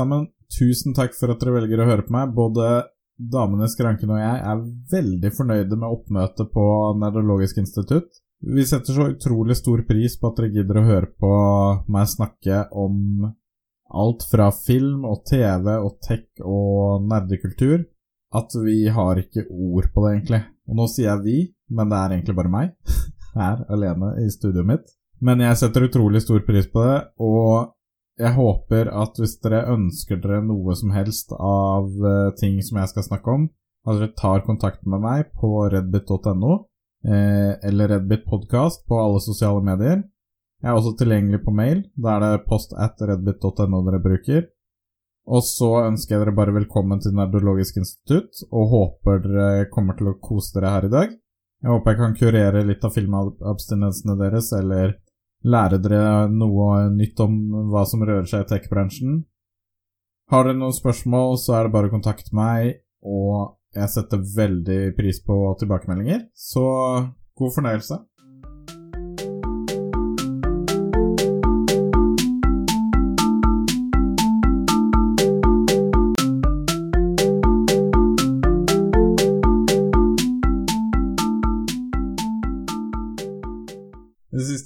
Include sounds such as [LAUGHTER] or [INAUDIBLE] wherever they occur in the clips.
sammen, tusen takk for at dere velger å høre på meg. Både damene i skranken og jeg er veldig fornøyde med oppmøtet på Nerdologisk institutt. Vi setter så utrolig stor pris på at dere gidder å høre på meg snakke om alt fra film og TV og tech og nerdekultur at vi har ikke ord på det, egentlig. Og nå sier jeg vi, men det er egentlig bare meg [LAUGHS] her alene i studioet mitt. Men jeg setter utrolig stor pris på det, og jeg håper at hvis dere ønsker dere noe som helst av uh, ting som jeg skal snakke om, at dere tar kontakt med meg på redbit.no, eh, eller Redbit Podcast på alle sosiale medier. Jeg er også tilgjengelig på mail. Da er det post at redbit.no dere bruker. Og så ønsker jeg dere bare velkommen til Nerdologisk institutt, og håper dere kommer til å kose dere her i dag. Jeg håper jeg kan kurere litt av filmabstinensene deres, eller lære dere noe nytt om hva som rører seg i tech-bransjen. Har dere noen spørsmål, så er det bare å kontakte meg, og jeg setter veldig pris på tilbakemeldinger. Så god fornøyelse.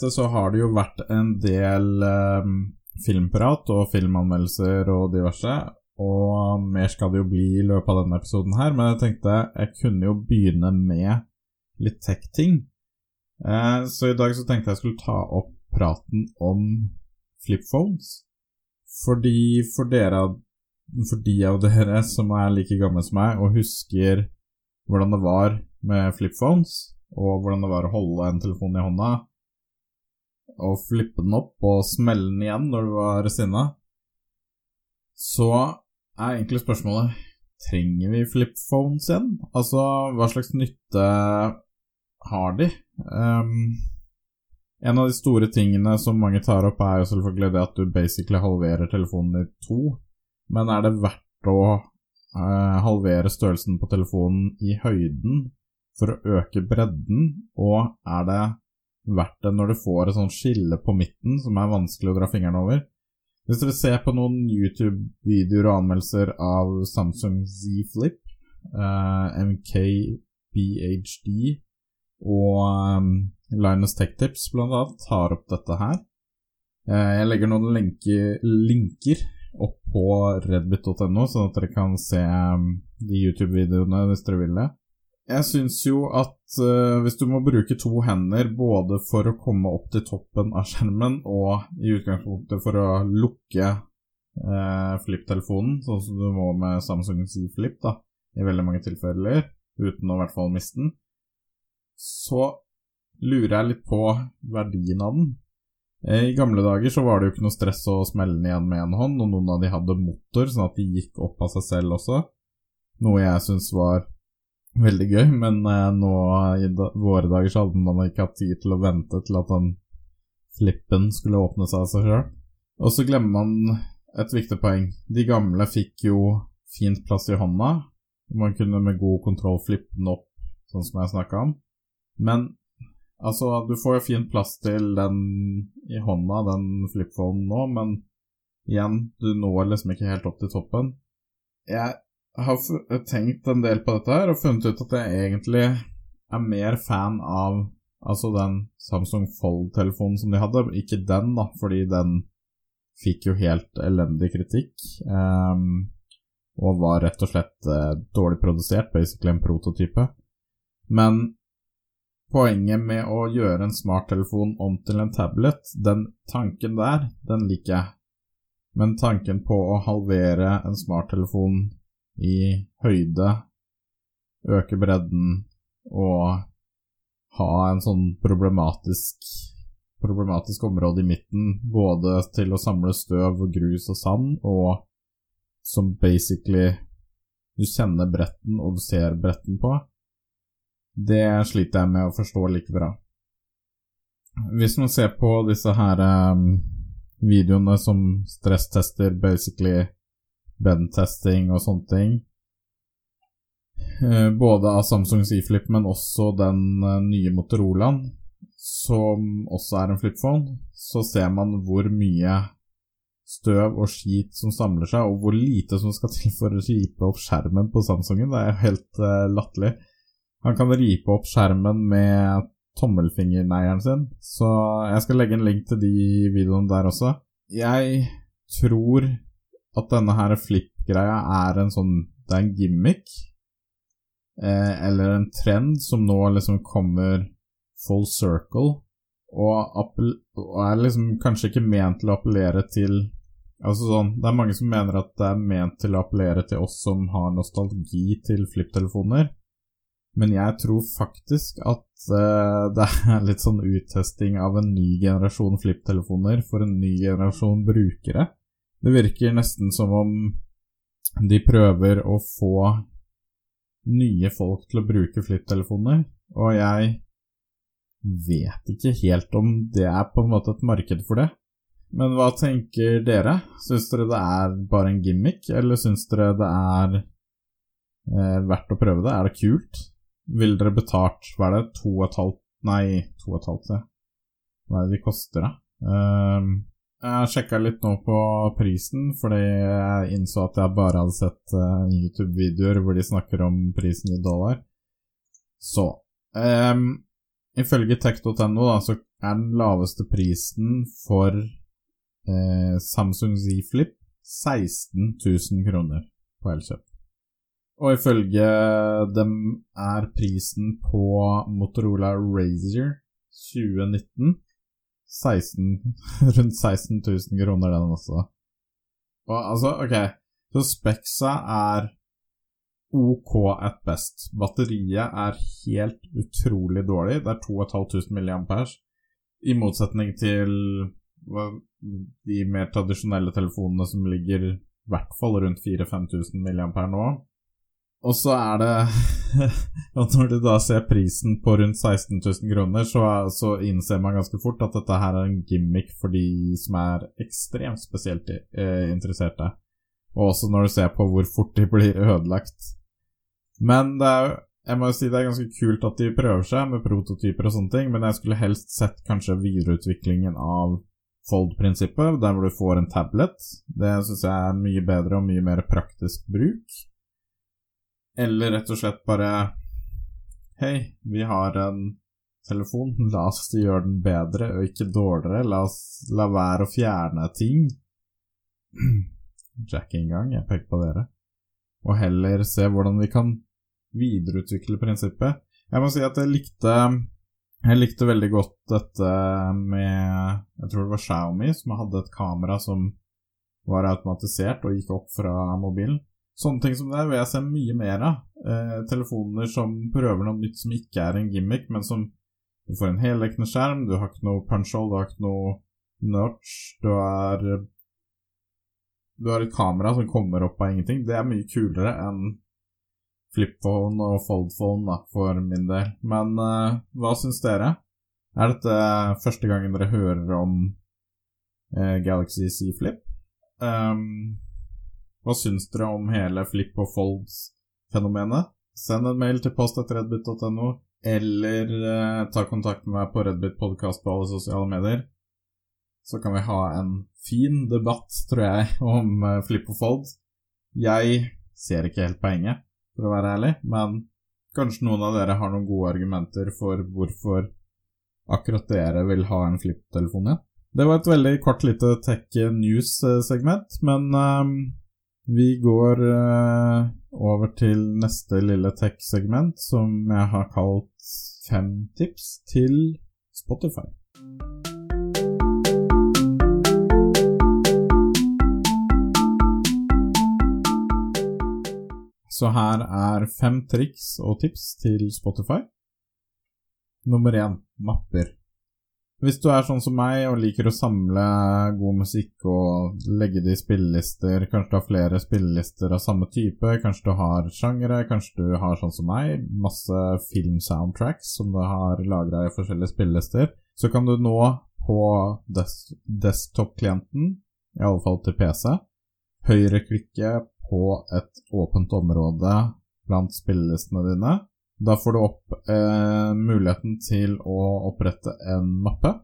Siste så har det jo vært en del eh, filmprat og filmanmeldelser og diverse. Og mer skal det jo bli i løpet av denne episoden her, men jeg tenkte jeg kunne jo begynne med litt tech-ting. Eh, så i dag så tenkte jeg skulle ta opp praten om flipphones. Fordi for dere for de av dere som er like gamle som meg og husker hvordan det var med flipphones, og hvordan det var å holde en telefon i hånda, og flippe den opp og smelle den igjen når du var sinna, så er egentlig spørsmålet Trenger vi flipphones igjen? Altså, hva slags nytte har de? Um, en av de store tingene som mange tar opp, er jo selvfølgelig det at du basically halverer telefonen i to. Men er det verdt å uh, halvere størrelsen på telefonen i høyden for å øke bredden, og er det verdt det når du får et sånt skille på midten som er vanskelig å dra fingeren over. Hvis dere ser på noen YouTube-videoer og anmeldelser av Samsung Z Flip, uh, MK MKBHD og um, Linus Tech Tips blant annet tar opp dette her. Uh, jeg legger noen lenke, linker opp på redbit.no, sånn at dere kan se um, de YouTube-videoene hvis dere vil det. Jeg syns jo at uh, hvis du må bruke to hender både for å komme opp til toppen av skjermen og i utgangspunktet for å lukke uh, flip-telefonen, sånn som du må med Samsung Z Flip, da, i veldig mange tilfeller, uten å i hvert fall miste den, så lurer jeg litt på verdien av den. Eh, I gamle dager så var det jo ikke noe stress å smelle den igjen med én hånd, og noen av de hadde motor, sånn at de gikk opp av seg selv også, noe jeg syns var veldig gøy, men eh, nå i da, våre dager så hadde man ikke hatt tid til å vente til at den flippen skulle åpne seg av seg sjøl. Og så glemmer man et viktig poeng. De gamle fikk jo fint plass i hånda. Man kunne med god kontroll flippe den opp, sånn som jeg snakka om. Men altså, du får jo fint plass til den i hånda, den flipphonen nå, men igjen, du når liksom ikke helt opp til toppen. Jeg har tenkt en del på dette her og funnet ut at jeg egentlig er mer fan av altså den Samsung Fold-telefonen som de hadde. Ikke den, da, fordi den fikk jo helt elendig kritikk. Um, og var rett og slett uh, dårlig produsert, basically en prototype. Men poenget med å gjøre en smarttelefon om til en tablet, den tanken der, den liker jeg. Men tanken på å halvere en smarttelefon i høyde, øke bredden og ha en sånn problematisk problematisk område i midten, både til å samle støv og grus og sand, og som basically du kjenner bretten og du ser bretten på, det sliter jeg med å forstå like bra. Hvis man ser på disse her um, videoene som stresstester basically bend-testing og sånne ting. Eh, både av Samsungs Z-Flip, men også den eh, nye Motorolaen, som også er en flipphone, så ser man hvor mye støv og skit som samler seg, og hvor lite som skal til for å ripe opp skjermen på Samsungen. Det er jo helt uh, latterlig. Han kan ripe opp skjermen med tommelfingerneieren sin, så jeg skal legge en link til de videoene der også. Jeg tror at denne her flip-greia er en sånn Det er en gimmick, eh, eller en trend som nå liksom kommer full circle, og, og er liksom kanskje ikke ment til å appellere til Altså sånn, Det er mange som mener at det er ment til å appellere til oss som har nostalgi til flipptelefoner. Men jeg tror faktisk at uh, det er litt sånn uttesting av en ny generasjon flipptelefoner for en ny generasjon brukere. Det virker nesten som om de prøver å få nye folk til å bruke flipptelefoner, og jeg vet ikke helt om det er på en måte et marked for det. Men hva tenker dere? Syns dere det er bare en gimmick, eller syns dere det er eh, verdt å prøve det? Er det kult? Ville dere betalt Hva er det? To og et halvt Nei, to og et halvt, Hva er det de koster, da? Um, jeg sjekka litt nå på prisen, fordi jeg innså at jeg bare hadde sett uh, YouTube-videoer hvor de snakker om prisen i dollar. Så um, Ifølge tech.no så er den laveste prisen for uh, Samsung Z Flip 16 000 kroner på Elkjøp. Og ifølge dem er prisen på Motorola Razor 2019 16, [LAUGHS] rundt 16 000 kroner, den også. Og altså, ok, så Spexa er OK at best. Batteriet er helt utrolig dårlig. Det er 2500 mAh, i motsetning til de mer tradisjonelle telefonene som ligger i hvert fall rundt 4000-5000 mAh nå. Og så er det [LAUGHS] at Når du da ser prisen på rundt 16 000 kroner, så, så, innser man ganske fort at dette her er en gimmick for de som er ekstremt spesielt eh, interesserte. Og også når du ser på hvor fort de blir ødelagt. Men det er, jeg må jo si det er ganske kult at de prøver seg med prototyper og sånne ting, men jeg skulle helst sett kanskje videreutviklingen av Fold-prinsippet, der hvor du får en tablet. Det syns jeg er mye bedre og mye mer praktisk bruk. Eller rett og slett bare Hei, vi har en telefon, la oss gjøre den bedre og ikke dårligere. La oss la være å fjerne ting. [CLEARS THROAT] Jack en gang, jeg peker på dere. Og heller se hvordan vi kan videreutvikle prinsippet. Jeg må si at jeg likte Jeg likte veldig godt dette med Jeg tror det var Xiaomi som hadde et kamera som var automatisert og gikk opp fra mobilen. Sånne ting som det vil jeg se mye mer av. Eh, telefoner som prøver noe nytt som ikke er en gimmick, men som du får en heldekkende skjerm, du har ikke noe punch-hole, du har ikke noe notch, du har Du har et kamera som kommer opp av ingenting. Det er mye kulere enn flipphone og foldphone da, for min del. Men eh, hva syns dere? Er dette første gangen dere hører om eh, Galaxy C Flip? Um, hva syns dere om hele flip og folds-fenomenet? Send en mail til post.redbit.no, eller eh, ta kontakt med meg på Redbit podkast på alle sosiale medier. Så kan vi ha en fin debatt, tror jeg, [LAUGHS] om flip og fold. Jeg ser ikke helt poenget for å være ærlig. Men kanskje noen av dere har noen gode argumenter for hvorfor akkurat dere vil ha en flip-telefon igjen. Det var et veldig kort lite tech news-segment, men um, vi går uh, over til neste lille tech-segment, som jeg har kalt Fem tips til Spotify. Så her er fem triks og tips til Spotify. Nummer én mapper. Hvis du er sånn som meg og liker å samle god musikk og legge det i spillelister, kanskje du har flere spillelister av samme type, kanskje du har sjangere, kanskje du har sånn som meg, masse filmsoundtracks som du har lagra i forskjellige spillelister, så kan du nå på des desktop-klienten, i alle fall til PC, høyreklikke på et åpent område blant spillelistene dine. Da får du opp eh, muligheten til å opprette en mappe.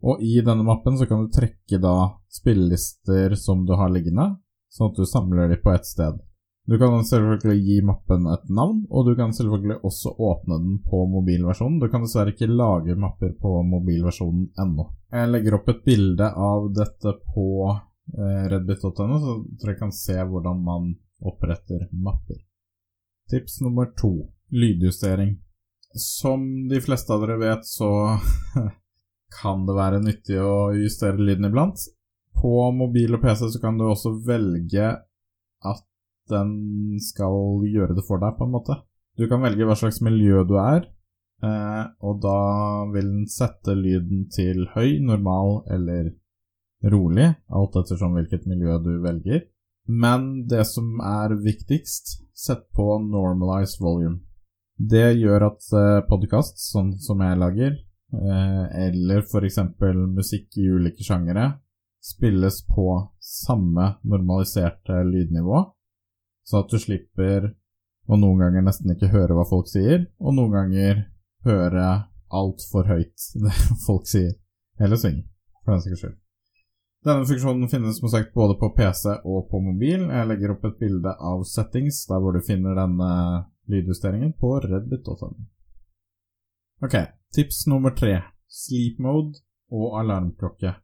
Og i denne mappen så kan du trekke da spillelister som du har liggende, sånn at du samler dem på ett sted. Du kan selvfølgelig gi mappen et navn, og du kan selvfølgelig også åpne den på mobilversjonen. Du kan dessverre ikke lage mapper på mobilversjonen ennå. Jeg legger opp et bilde av dette på eh, redbit.no, så dere kan se hvordan man oppretter mapper. Tips nummer to lydjustering. Som de fleste av dere vet, så [LAUGHS] kan det være nyttig å justere lyden iblant. På mobil og PC så kan du også velge at den skal gjøre det for deg, på en måte. Du kan velge hva slags miljø du er, eh, og da vil den sette lyden til høy, normal eller rolig, alt ettersom hvilket miljø du velger. Men det som er viktigst, sett på normalize volume. Det gjør at eh, podkast, sånn som jeg lager, eh, eller f.eks. musikk i ulike sjangere, spilles på samme normaliserte lydnivå så at du slipper å noen ganger nesten ikke høre hva folk sier, og noen ganger høre altfor høyt [LAUGHS] det folk sier, eller synger, for den saks skyld. Denne funksjonen finnes som sagt både på PC og på mobil. Jeg legger opp et bilde av settings der hvor du finner denne lydjusteringen på redbit.no. Ok, tips nummer tre. Sleep mode og alarmklokke.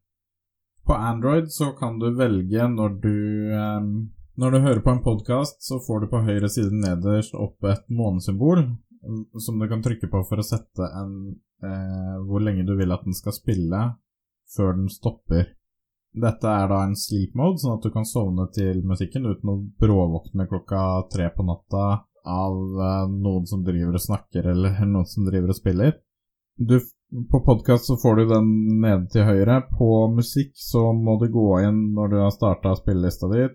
På Android så kan du velge når du um, når du hører på en podkast, så får du på høyre side nederst opp et månesymbol mm, som du kan trykke på for å sette en eh, hvor lenge du vil at den skal spille før den stopper. Dette er da en sleep mode, sånn at du kan sovne til musikken uten å bråvåkne klokka tre på natta av eh, noen som driver og snakker, eller [LAUGHS] noen som driver og spiller. Du, på podkast så får du den nede til høyre. På musikk så må du gå inn når du har starta spillelista di,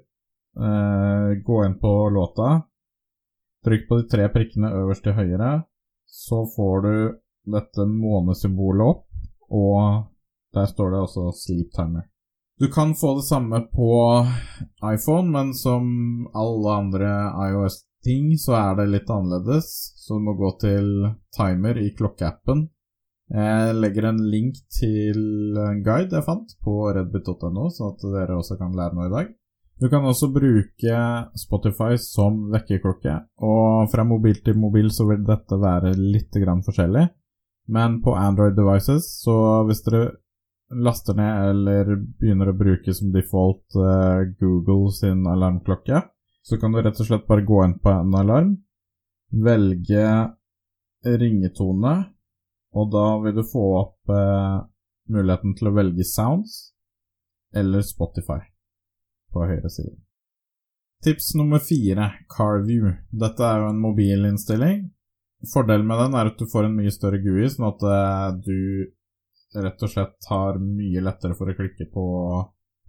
Eh, gå inn på låta. Trykk på de tre prikkene øverst til høyre. Så får du dette månesymbolet opp, og der står det også Sleep Timer. Du kan få det samme på iPhone, men som alle andre iOS-ting så er det litt annerledes. Så du må gå til timer i klokkeappen. Jeg legger en link til en guide jeg fant på redbit.no, sånn at dere også kan lære noe i dag. Du kan også bruke Spotify som vekkerklokke, og fra mobil til mobil så vil dette være litt forskjellig. Men på Android devices, så hvis dere laster ned eller begynner å bruke som default uh, Google sin alarmklokke, så kan du rett og slett bare gå inn på en alarm, velge ringetone, og da vil du få opp eh, muligheten til å velge sounds eller Spotify på høyre side. Tips nummer fire, CarView. Dette er jo en mobilinnstilling. Fordelen med den er at du får en mye større GUI, sånn at eh, du rett og slett har mye lettere for å klikke på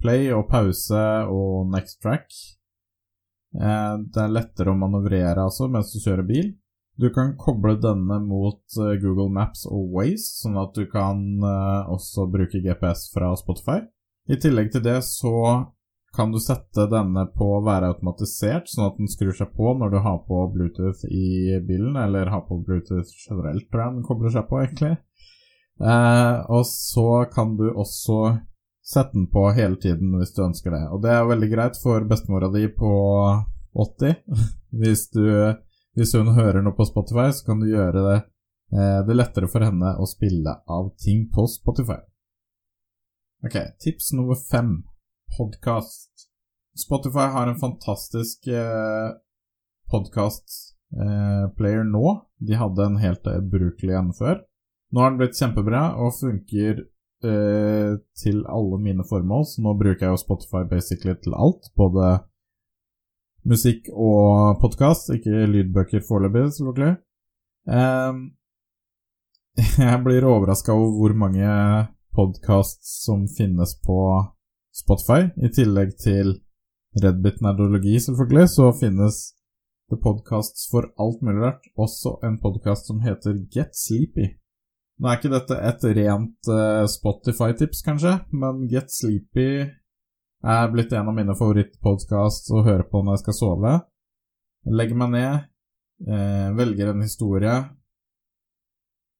play og pause og next track. Eh, det er lettere å manøvrere altså mens du kjører bil. Du kan koble denne mot eh, Google Maps og Waze, sånn at du kan også bruke GPS fra Spotify. I tillegg til det så kan du sette denne på å være automatisert, sånn at den skrur seg på når du har på Bluetooth i bilen, eller har på Bluetooth generelt, tror jeg den kobler seg på, egentlig. Eh, og så kan du også sette den på hele tiden hvis du ønsker det. Og det er veldig greit for bestemora di på 80. [LAUGHS] hvis, du, hvis hun hører noe på Spotify, så kan du gjøre det, eh, det lettere for henne å spille av ting på Spotify. Ok, tips nummer fem podkast. Spotify har en fantastisk eh, podkast-player eh, nå. De hadde en helt ubrukelig en før. Nå har den blitt kjempebra og funker eh, til alle mine formål, så nå bruker jeg jo Spotify basically til alt. Både musikk og podkast, ikke lydbøker foreløpig, selvfølgelig. Um, [LAUGHS] jeg blir overraska over hvor mange podkast som finnes på Spotify. I tillegg til Redbit Nerdologi, selvfølgelig, så finnes det podkasts for alt mulig rart. Også en podkast som heter Get Sleepy. Nå er ikke dette et rent uh, Spotify-tips, kanskje, men Get Sleepy er blitt en av mine favorittpodkast å høre på når jeg skal sove. Jeg legger meg ned, eh, velger en historie,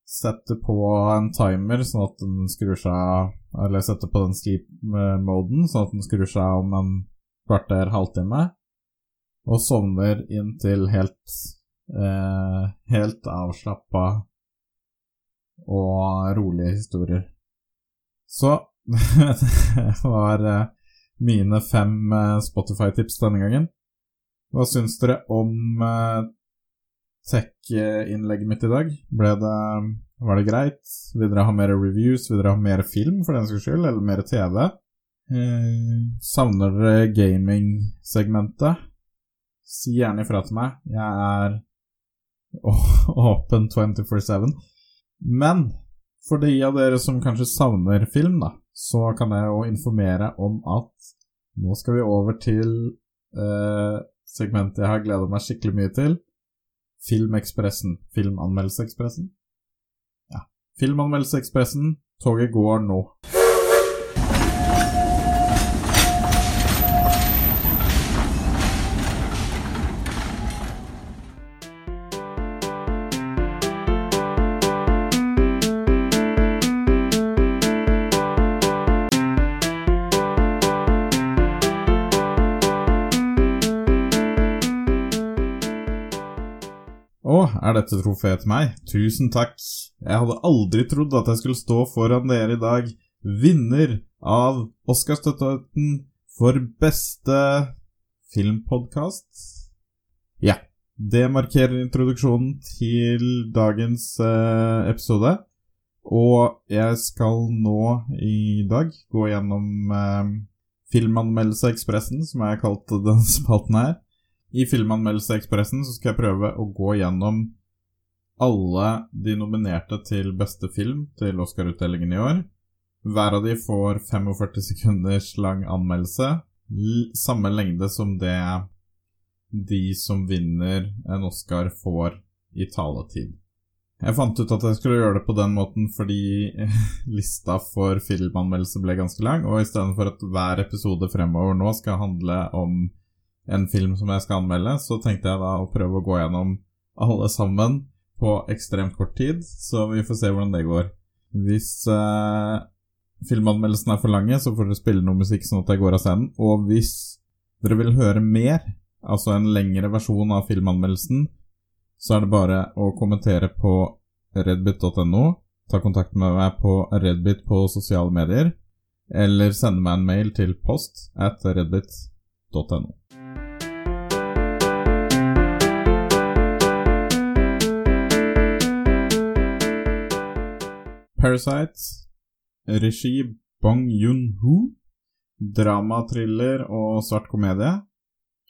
setter på en timer sånn at den skrur seg eller setter på den sleep-moden, sånn at den skrur seg om en kvarter, halvtime, og sovner inn til helt eh, helt avslappa og rolige historier. Så [LAUGHS] det var eh, mine fem eh, Spotify-tips denne gangen. Hva syns dere om eh, tech-innlegget mitt i dag? Ble det Var det greit? Vil dere ha mer reviews? Vil dere ha mer film, for den saks skyld? Eller mer TV? Eh, savner dere gaming-segmentet? Si gjerne ifra til meg. Jeg er åpen 24-7. Men for de av dere som kanskje savner film, da, så kan jeg jo informere om at nå skal vi over til eh, segmentet jeg har gleda meg skikkelig mye til. Filmekspressen. Filmanmeldelseekspressen. Ja. Filmanmeldelseekspressen. Toget går nå. Dette trofeet til meg? Tusen takk. Jeg hadde aldri trodd at jeg skulle stå foran dere i dag, vinner av Oscarstøtten for beste filmpodkast. Ja, det markerer introduksjonen til dagens eh, episode. Og jeg skal nå i dag gå gjennom eh, Filmanmeldelseekspressen, som jeg har kalt den [LAUGHS] spalten her. I Filmanmeldelseekspressen så skal jeg prøve å gå gjennom alle de nominerte til beste film til Oscar-utdelingen i år. Hver av de får 45 sekunders lang anmeldelse. Samme lengde som det de som vinner en Oscar får i taletid. Jeg fant ut at jeg skulle gjøre det på den måten fordi [LAUGHS] lista for filmanmeldelse ble ganske lang, og istedenfor at hver episode fremover nå skal handle om en film som jeg skal anmelde, så tenkte jeg da å prøve å gå gjennom alle sammen på ekstremt kort tid, så vi får se hvordan det går. Hvis eh, filmanmeldelsene er for lange, så får dere spille noe musikk sånn at jeg går av scenen. Og hvis dere vil høre mer, altså en lengre versjon av filmanmeldelsen, så er det bare å kommentere på redbit.no, ta kontakt med meg på redbit på sosiale medier, eller sende meg en mail til post at redbit.no. Parasite, regi Bong Yun-ho. drama-thriller og svart komedie.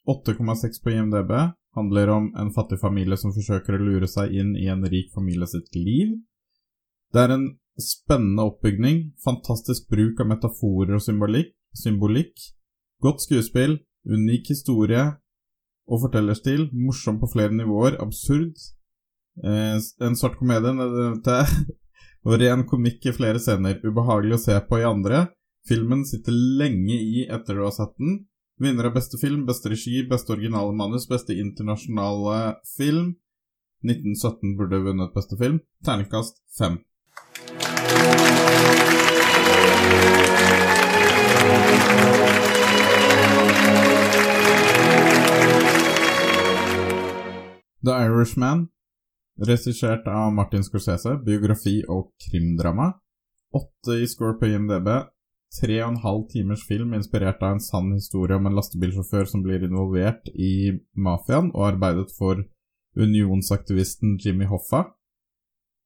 8,6 på IMDb. Handler om en fattig familie som forsøker å lure seg inn i en rik familie sitt liv. Det er en spennende oppbygning, fantastisk bruk av metaforer og symbolikk, symbolikk godt skuespill, unik historie og fortellerstil, morsom på flere nivåer, absurd. Eh, en svart komedie, nevnte jeg. Og ren komikk i flere scener. Ubehagelig å se på i andre. Filmen sitter lenge i etter du har sett den. Vinner av beste film, beste regi, beste originale manus, beste internasjonale film. 1917 burde vunnet beste film. Terningkast fem. The Irishman Regissert av Martin Scorsese, biografi og krimdrama. Åtte i score på IMDb. Tre og en halv timers film inspirert av en sann historie om en lastebilsjåfør som blir involvert i mafiaen og arbeidet for unionsaktivisten Jimmy Hoffa.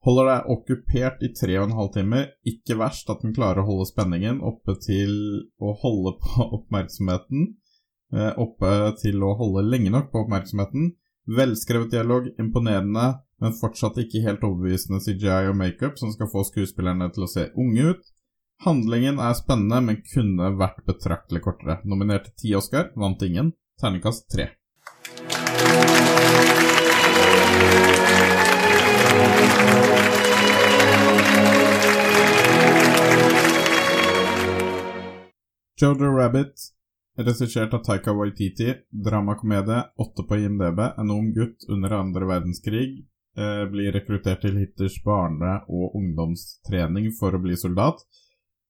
Holder deg okkupert i tre og en halv time. Ikke verst at den klarer å holde spenningen oppe til å holde på [LAUGHS] oppmerksomheten. Eh, oppe til å holde lenge nok på oppmerksomheten. Velskrevet dialog, imponerende, men fortsatt ikke helt overbevisende CGI og makeup som skal få skuespillerne til å se unge ut. Handlingen er spennende, men kunne vært betraktelig kortere. Nominert til ti Oscar, vant ingen. Terningkast tre. Jojo Rabbit, regissert av Taika Waititi, dramakomedie, åtte på IMDb. En ung gutt under andre verdenskrig blir rekruttert til Hitlers barne- og ungdomstrening for å bli soldat.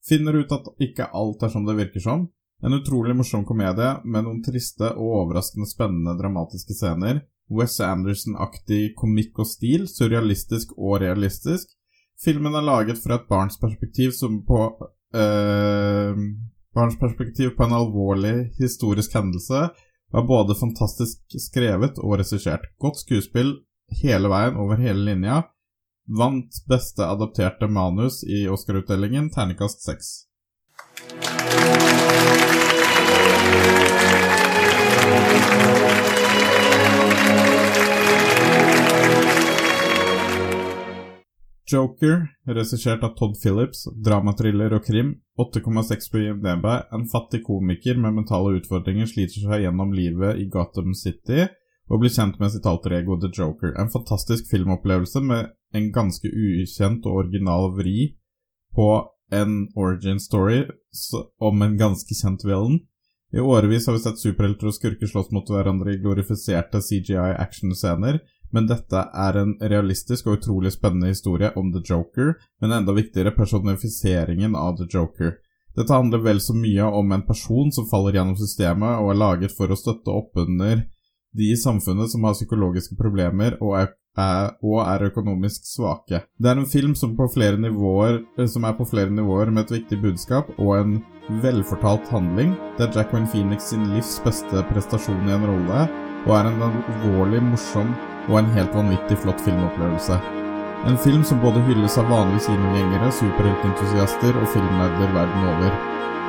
Finner ut at ikke alt er som det virker som. En utrolig morsom komedie med noen triste og overraskende spennende dramatiske scener. Wes Anderson-aktig komikk og stil, surrealistisk og realistisk. Filmen er laget fra et barns perspektiv som på øh, Barns perspektiv på en alvorlig historisk hendelse var både fantastisk skrevet og regissert. Godt skuespill hele veien over hele linja. Vant beste adapterte manus i Oscar-utdelingen, ternekast seks. Joker, regissert av Todd Phillips, dramatriller og krim, 8,6 på IMDb. En fattig komiker med mentale utfordringer sliter seg gjennom livet i Gotham City og blir kjent med sitt alter ego The Joker. En fantastisk filmopplevelse med en ganske ukjent og original vri på en origin story om en ganske kjent villain. I årevis har vi sett superhelter og skurker slåss mot hverandre i glorifiserte CGI actionscener, men dette er en realistisk og utrolig spennende historie om The Joker, men enda viktigere personifiseringen av The Joker. Dette handler vel så mye om en person som faller gjennom systemet og er laget for å støtte opp under de i samfunnet som har psykologiske problemer og er, er, og er økonomisk svake. Det er en film som, nivåer, som, er på flere nivåer med et viktig budskap og en velfortalt handling. Det er Jacqueline Phoenix sin livs beste prestasjon i en rolle, og er en alvorlig morsom og en helt vanvittig flott filmopplevelse. En film som både hylles av vanlige kinogjengere, superheltentusiaster og filmnerder verden over.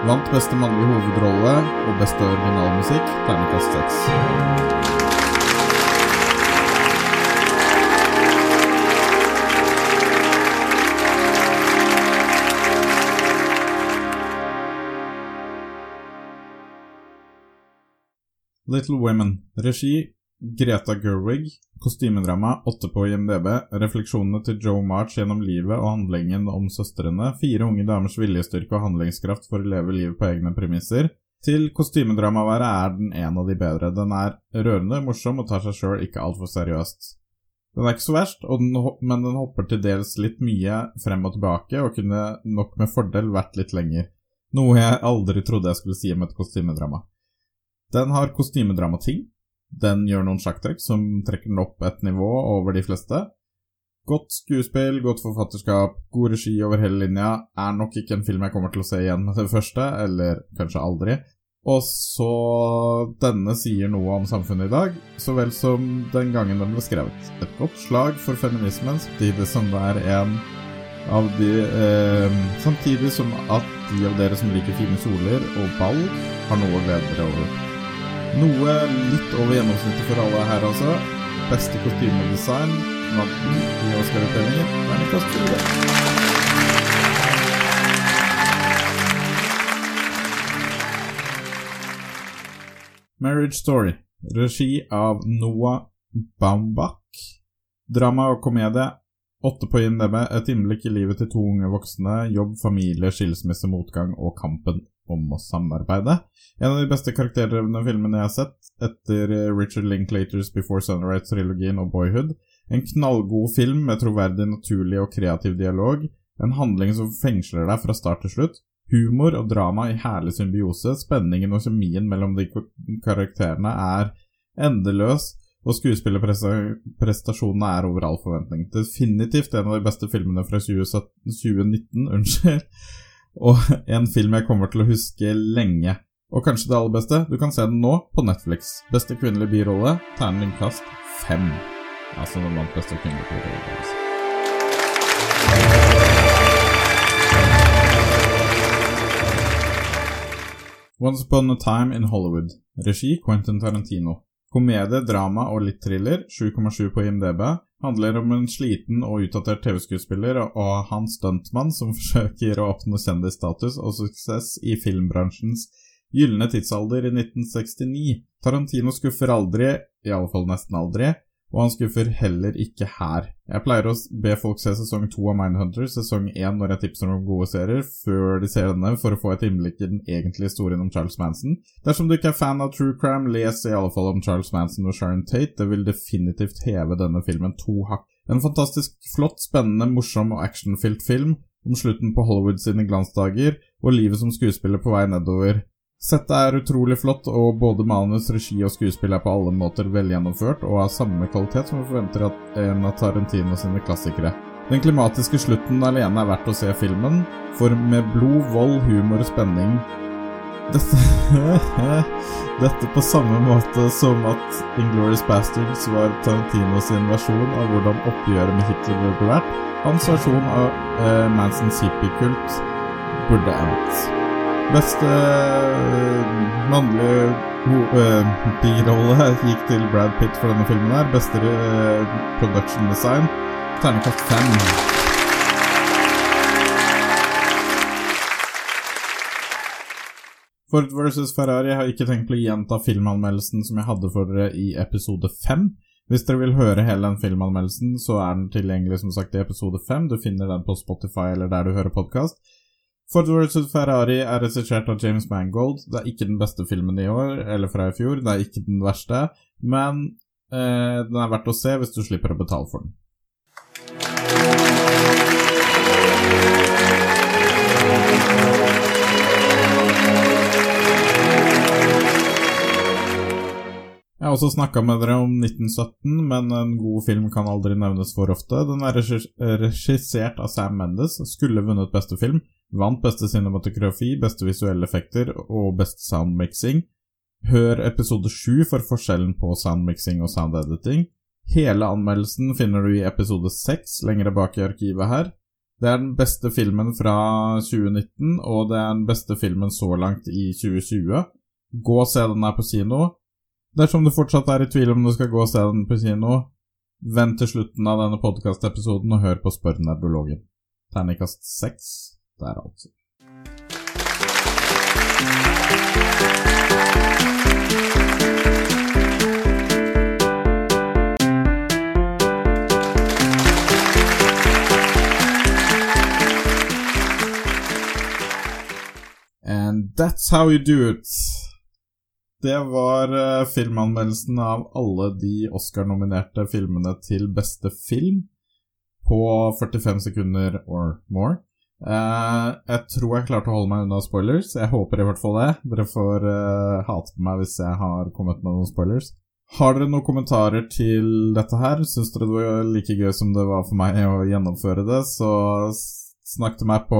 Vant beste mannlige hovedrolle og beste originalmusikk, terningkast seks. Little Women. Regi Greta Gerwig. Kostymedrama 8 på IMDb. Refleksjonene til Joe March gjennom livet og handlingen om søstrene. Fire unge damers viljestyrke og handlingskraft for å leve livet på egne premisser. Til kostymedramaværet er den en av de bedre. Den er rørende, morsom og tar seg sjøl ikke altfor seriøst. Den er ikke så verst, den, men den hopper til dels litt mye frem og tilbake, og kunne nok med fordel vært litt lenger. Noe jeg aldri trodde jeg skulle si om et kostymedrama. Den har kostymedramating. Den gjør noen sjakktrekk som trekker den opp et nivå over de fleste. Godt skuespill, godt forfatterskap, god regi over hele linja. Er nok ikke en film jeg kommer til å se igjen med det første, eller kanskje aldri. Og så Denne sier noe om samfunnet i dag, så vel som den gangen den ble skrevet. Et godt slag for feminismen, samtidig som det er en av de eh, Samtidig som at de av dere som liker fine kjoler og ball, har noe å glede dere. Noe litt over gjennomsnittet for alle her, altså. Beste kostymedesign design, natten i Oscar-utdelingen. Terningkast fire. Marriage Story. Regi av Noah Baumbach. Drama og komedie. Åtte på IMDb. Et innblikk i livet til to unge voksne. Jobb, familie, skilsmisse, motgang og kampen om å samarbeide. En av de beste karakterdrevne filmene jeg har sett, etter Richard Linklaters Before Sunrise-trilogien og Boyhood. En knallgod film med troverdig, naturlig og kreativ dialog. En handling som fengsler deg fra start til slutt. Humor og drama i herlig symbiose. Spenningen og kjemien mellom de karakterene er endeløs, og skuespillerprestasjonene er over all forventning. Definitivt en av de beste filmene fra 2019, [LAUGHS] unnskyld og [LAUGHS] en film jeg kommer til å huske lenge. Og kanskje det aller beste, du kan se den nå på Netflix. Beste kvinnelige birolle, terningkast fem. Altså den vant beste kvinnelige birolle. Altså. Once Upon a Time in Hollywood. Regi Quentin Tarantino. Komedie, drama og litt thriller, 7,7 på IMDb, handler om en sliten og utdatert TV-skuespiller og hans stuntmann som [LAUGHS] forsøker å oppnå kjendisstatus og suksess i filmbransjens gylne tidsalder i 1969. Tarantino skuffer aldri, i alle fall nesten aldri, og han skuffer heller ikke her. Jeg pleier å be folk se sesong to av Mindhunter, sesong én når jeg tipser om gode serier, før de ser denne, for å få et innblikk i den egentlige historien om Charles Manson. Dersom du ikke er fan av true crime, les i alle fall om Charles Manson og Sharon Tate. Det vil definitivt heve denne filmen to hakk. En fantastisk flott, spennende, morsom og actionfylt film, om slutten på Hollywood sine glansdager og livet som skuespiller på vei nedover. Settet er utrolig flott, og både manus, regi og skuespill er på alle måter velgjennomført og av samme kvalitet som vi forventer at en av Tarantino sine klassikere. Den klimatiske slutten alene er verdt å se filmen, for med blod, vold, humor og spenning dette, [LAUGHS] dette på samme måte som at Inglorious Bastards var Tarantino sin versjon av hvordan oppgjøret med Hitler burde vært. Hans versjon av uh, Mansons hippiekult burde endt. Beste uh, mannlige uh, gikk til Brad Pitt for denne filmen. her Beste uh, production design Ternekast fem. Ford vs. Ferrari har ikke tenkt å gjenta filmanmeldelsen som jeg hadde for dere i episode 5. Hvis dere vil høre hele den filmanmeldelsen, så er den tilgjengelig som sagt i episode 5. Du finner den på Spotify eller der du hører podkast. Ford vs. Ferrari er regissert av James Mangold. Det er ikke den beste filmen i år, eller fra i fjor. Det er ikke den verste, men eh, den er verdt å se hvis du slipper å betale for den. Jeg har også snakka med dere om 1917, men en god film kan aldri nevnes for ofte. Den er regissert av Sam Mendes, skulle vunnet beste film, vant beste cinematografi, beste visuelle effekter og beste soundmixing. Hør episode 7 for forskjellen på soundmixing og soundediting. Hele anmeldelsen finner du i episode 6 lengre bak i arkivet her. Det er den beste filmen fra 2019, og det er den beste filmen så langt i 2020. Gå og se den her på kino. Dersom du fortsatt er i tvil om du skal gå og se den på kino, vent til slutten av denne podkastepisoden og hør på Spør nerdologen. Terningkast seks der, altså. And that's how you do it. Det var uh, filmanmeldelsen av alle de Oscar-nominerte filmene til beste film på 45 sekunder or more. Uh, jeg tror jeg klarte å holde meg unna spoilers. Jeg håper i hvert fall det. Dere får uh, hate på meg hvis jeg har kommet med noen spoilers. Har dere noen kommentarer til dette her? Syns dere det var like gøy som det var for meg å gjennomføre det, så Snakk til meg på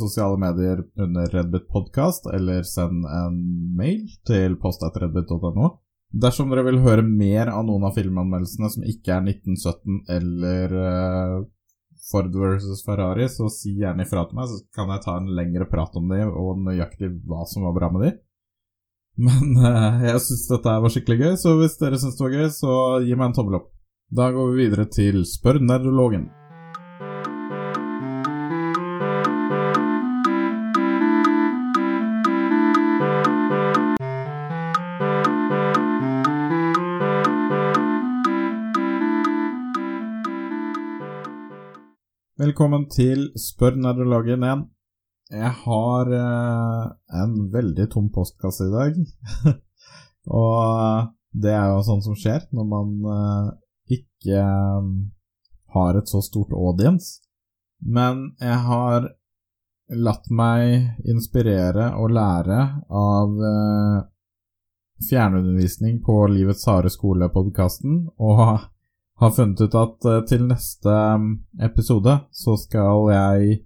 sosiale medier under Redbit podkast, eller send en mail til post.redbit.no. Dersom dere vil høre mer av noen av filmanmeldelsene som ikke er 1917 eller uh, Ford versus Ferrari, så si gjerne ifra til meg, så kan jeg ta en lengre prat om det og nøyaktig hva som var bra med de. Men uh, [LAUGHS] jeg syns dette var skikkelig gøy, så hvis dere syns det var gøy, så gi meg en tommel opp. Da går vi videre til Spør nerdologen. Velkommen til Spør nerdologen igjen. Jeg har eh, en veldig tom postkasse i dag. [LAUGHS] og det er jo sånn som skjer når man eh, ikke eh, har et så stort audience. Men jeg har latt meg inspirere og lære av eh, fjernundervisning på Livets harde skole-podkasten. Og har funnet ut at uh, til neste um, episode så skal jeg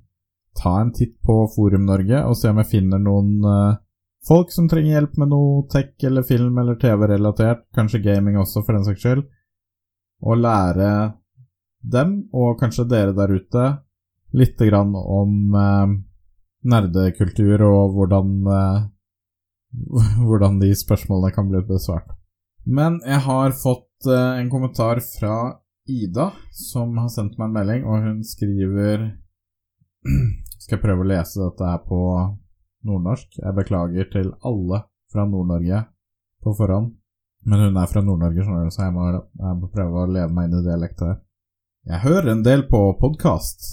ta en titt på Forum Norge og se om jeg finner noen uh, folk som trenger hjelp med noe tech eller film eller TV-relatert, kanskje gaming også for den saks skyld, og lære dem, og kanskje dere der ute, lite grann om uh, nerdekultur og hvordan [LAUGHS] hvordan de spørsmålene kan bli besvart. Men jeg har fått uh, en kommentar fra Ida, som har sendt meg en melding, og hun skriver [CLEARS THROAT] Skal jeg prøve å lese dette her på nordnorsk? Jeg beklager til alle fra Nord-Norge på forhånd. Men hun er fra Nord-Norge, så jeg må, jeg må, prøve å leve meg inn i dialekten her. Jeg hører en del på podkast,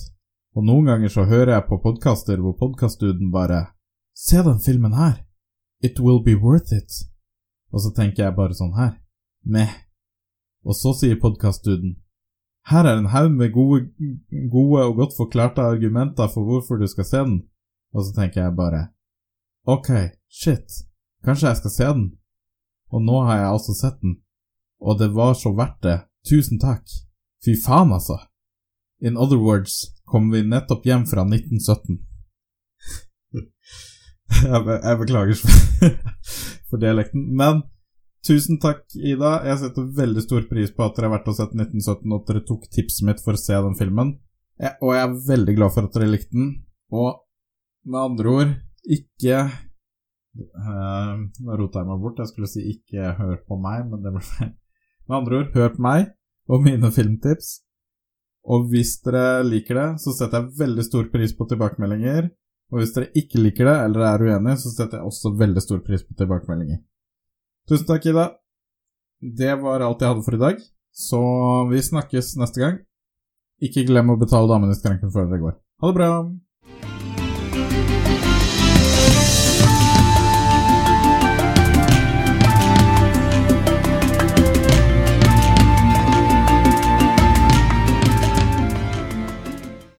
og noen ganger så hører jeg på podkaster hvor podkastduden bare Se den filmen her! It will be worth it. Og så tenker jeg bare sånn her. Meh. Og så sier podkastduden Her er en haug med gode, gode og godt forklarte argumenter for hvorfor du skal se den. Og så tenker jeg bare Ok, shit, kanskje jeg skal se den? Og nå har jeg altså sett den, og det var så verdt det. Tusen takk. Fy faen, altså. In other words kom vi nettopp hjem fra 1917. [LAUGHS] jeg, be jeg beklager [LAUGHS] for, dialekten, men tusen takk, Ida. Jeg setter veldig stor pris på at dere har vært og sett 1917, og at dere tok tipset mitt for å se den filmen. Jeg, og jeg er veldig glad for at dere likte den. Og med andre ord, ikke uh, Nå rota jeg meg bort. Jeg skulle si 'ikke hør på meg', men det ble feil. Med andre ord, hør på meg og mine filmtips. Og hvis dere liker det, så setter jeg veldig stor pris på tilbakemeldinger. Og hvis dere ikke liker det, eller er uenige, så setter jeg også veldig stor pris på tilbakemeldinger. Tusen takk, Ida. Det var alt jeg hadde for i dag. Så vi snakkes neste gang. Ikke glem å betale damene i skranken før dere går. Ha det bra!